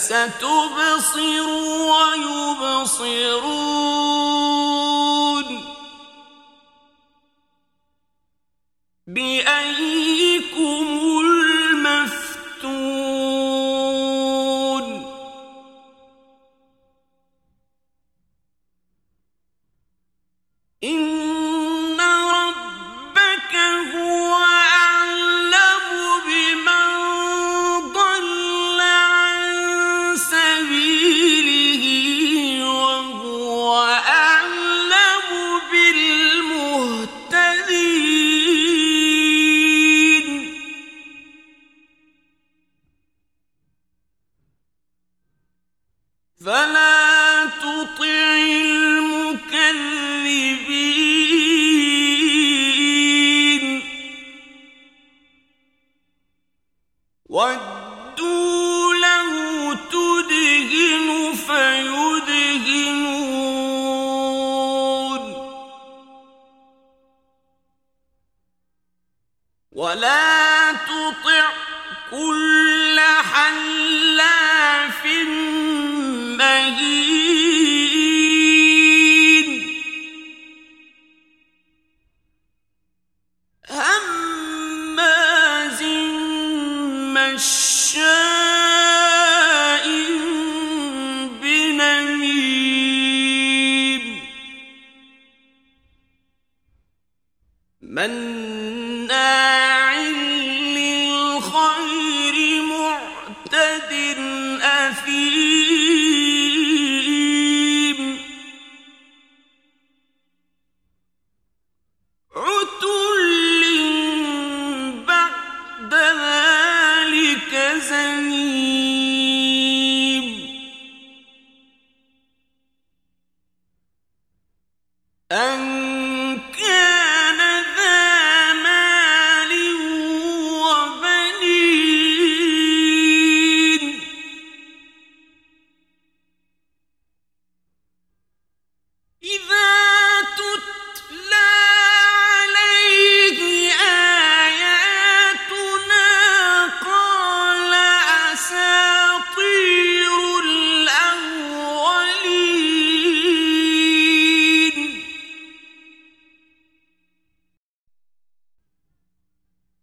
فستبصر ويبصرون 分了 مهتد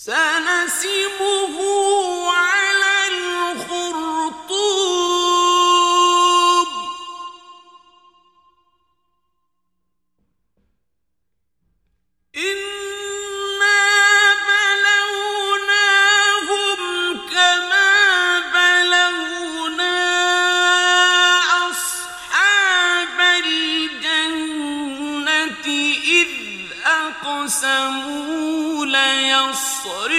سنسمه نصر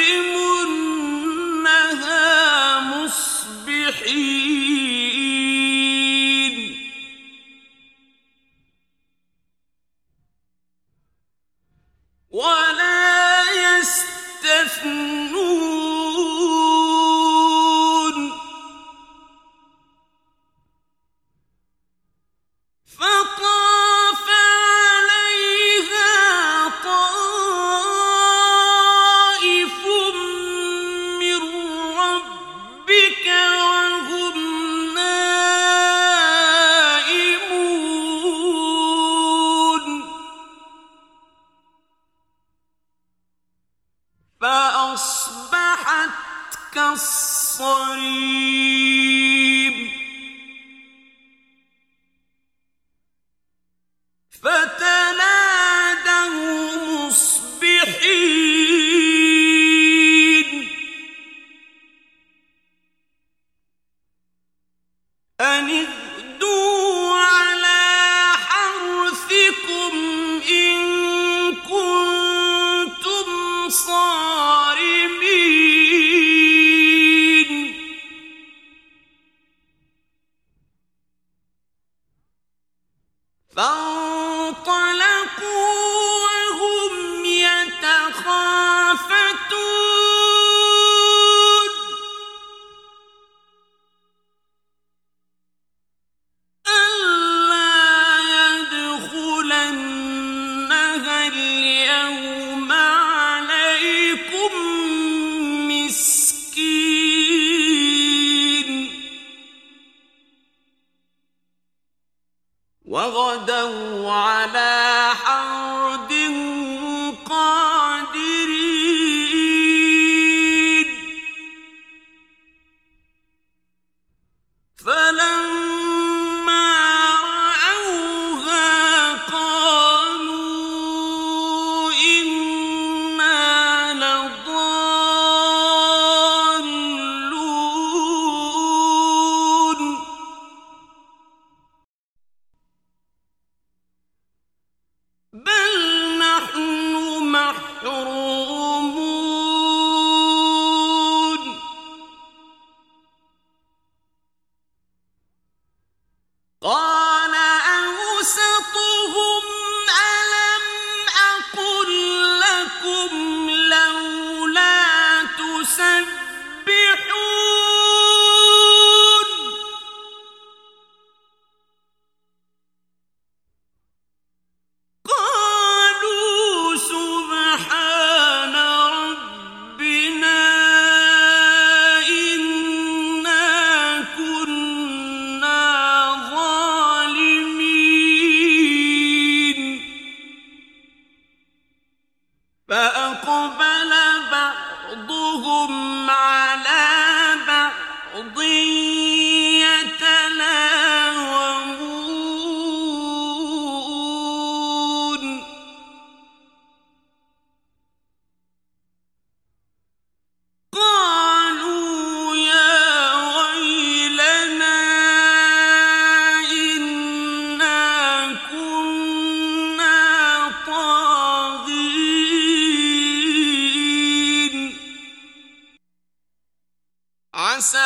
قد وغدوا على حرد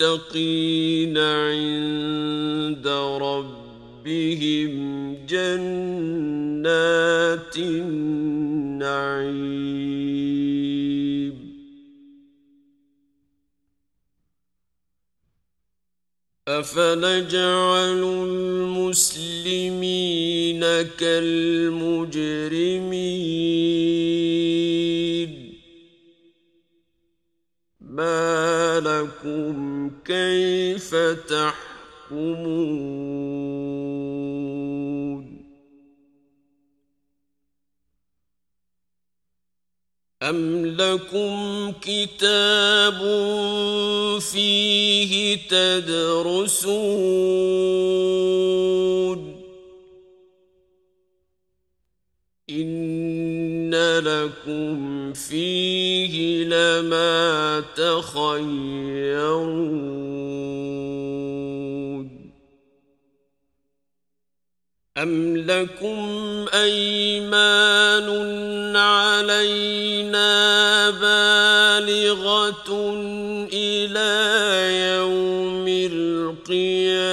المتقين عند ربهم جنات النعيم. أفنجعل المسلمين كالمجرمين؟ ما لكم كيف تحكمون؟ أم لكم كتاب فيه تدرسون؟ إن لكم فيه لما تخيرون أم لكم أيمان علينا بالغة إلى يوم القيامة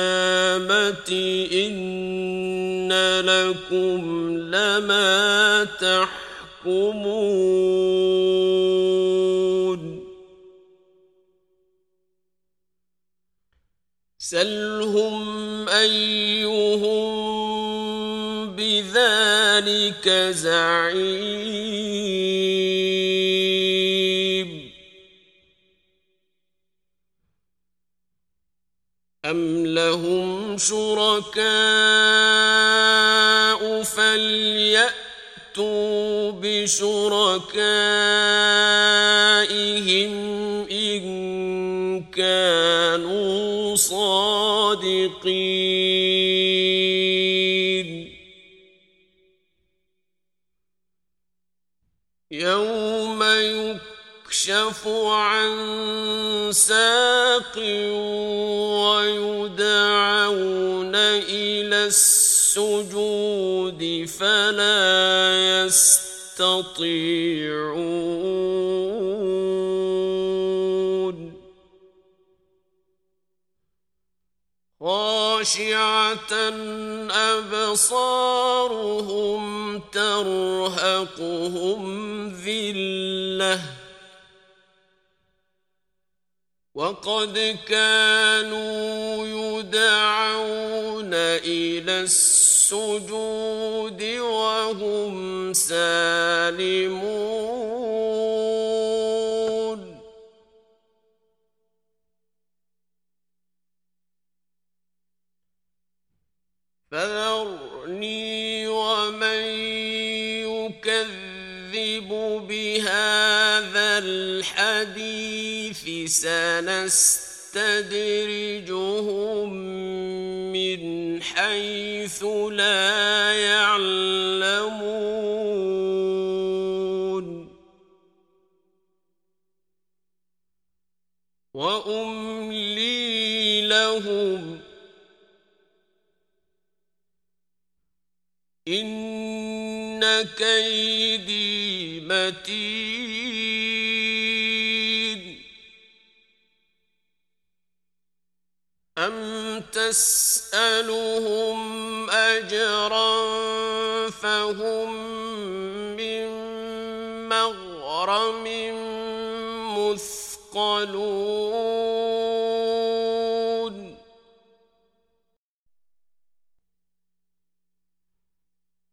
إن لكم لما تحيرون تحكمون سلهم أيهم بذلك زعيم. أم لهم شركاء فليأتوا بشركائهم إن كانوا صادقين. يوم يكشف عن ساق ويدعون إلى السجود فلا يستطيعون. خاشعة أبصارهم ترهقهم ذلة. وقد كانوا يدعون إلى السجود وهم سالمون. فذرني ومن يكذب بهذا الحديث. سنستدرجهم حيث لا يعلمون. وأملي لهم إن كيدي متين. تسألهم أجرا فهم من مغرم مثقلون.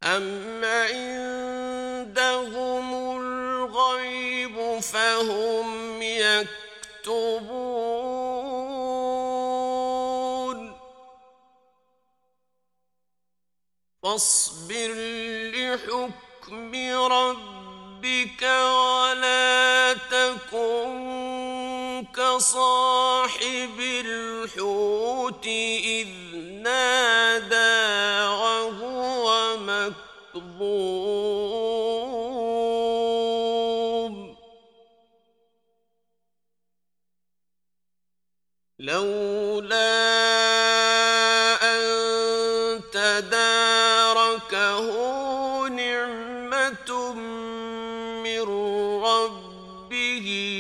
أم فاصبر لحكم ربك ولا تكن كصاحب الحوت إذ تداركه نعمة من ربه.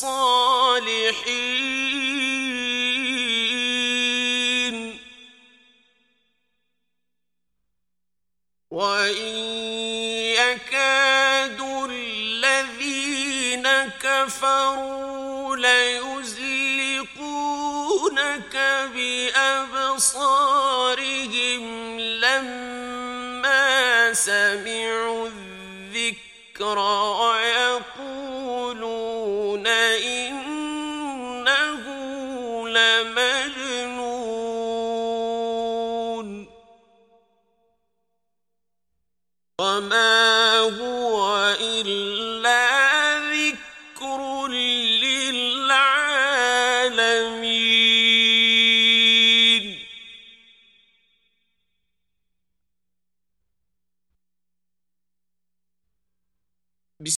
الصالحين. وإن يكاد الذين كفروا ليزلقونك بأبصارهم لما سمعوا الذكر ويقولون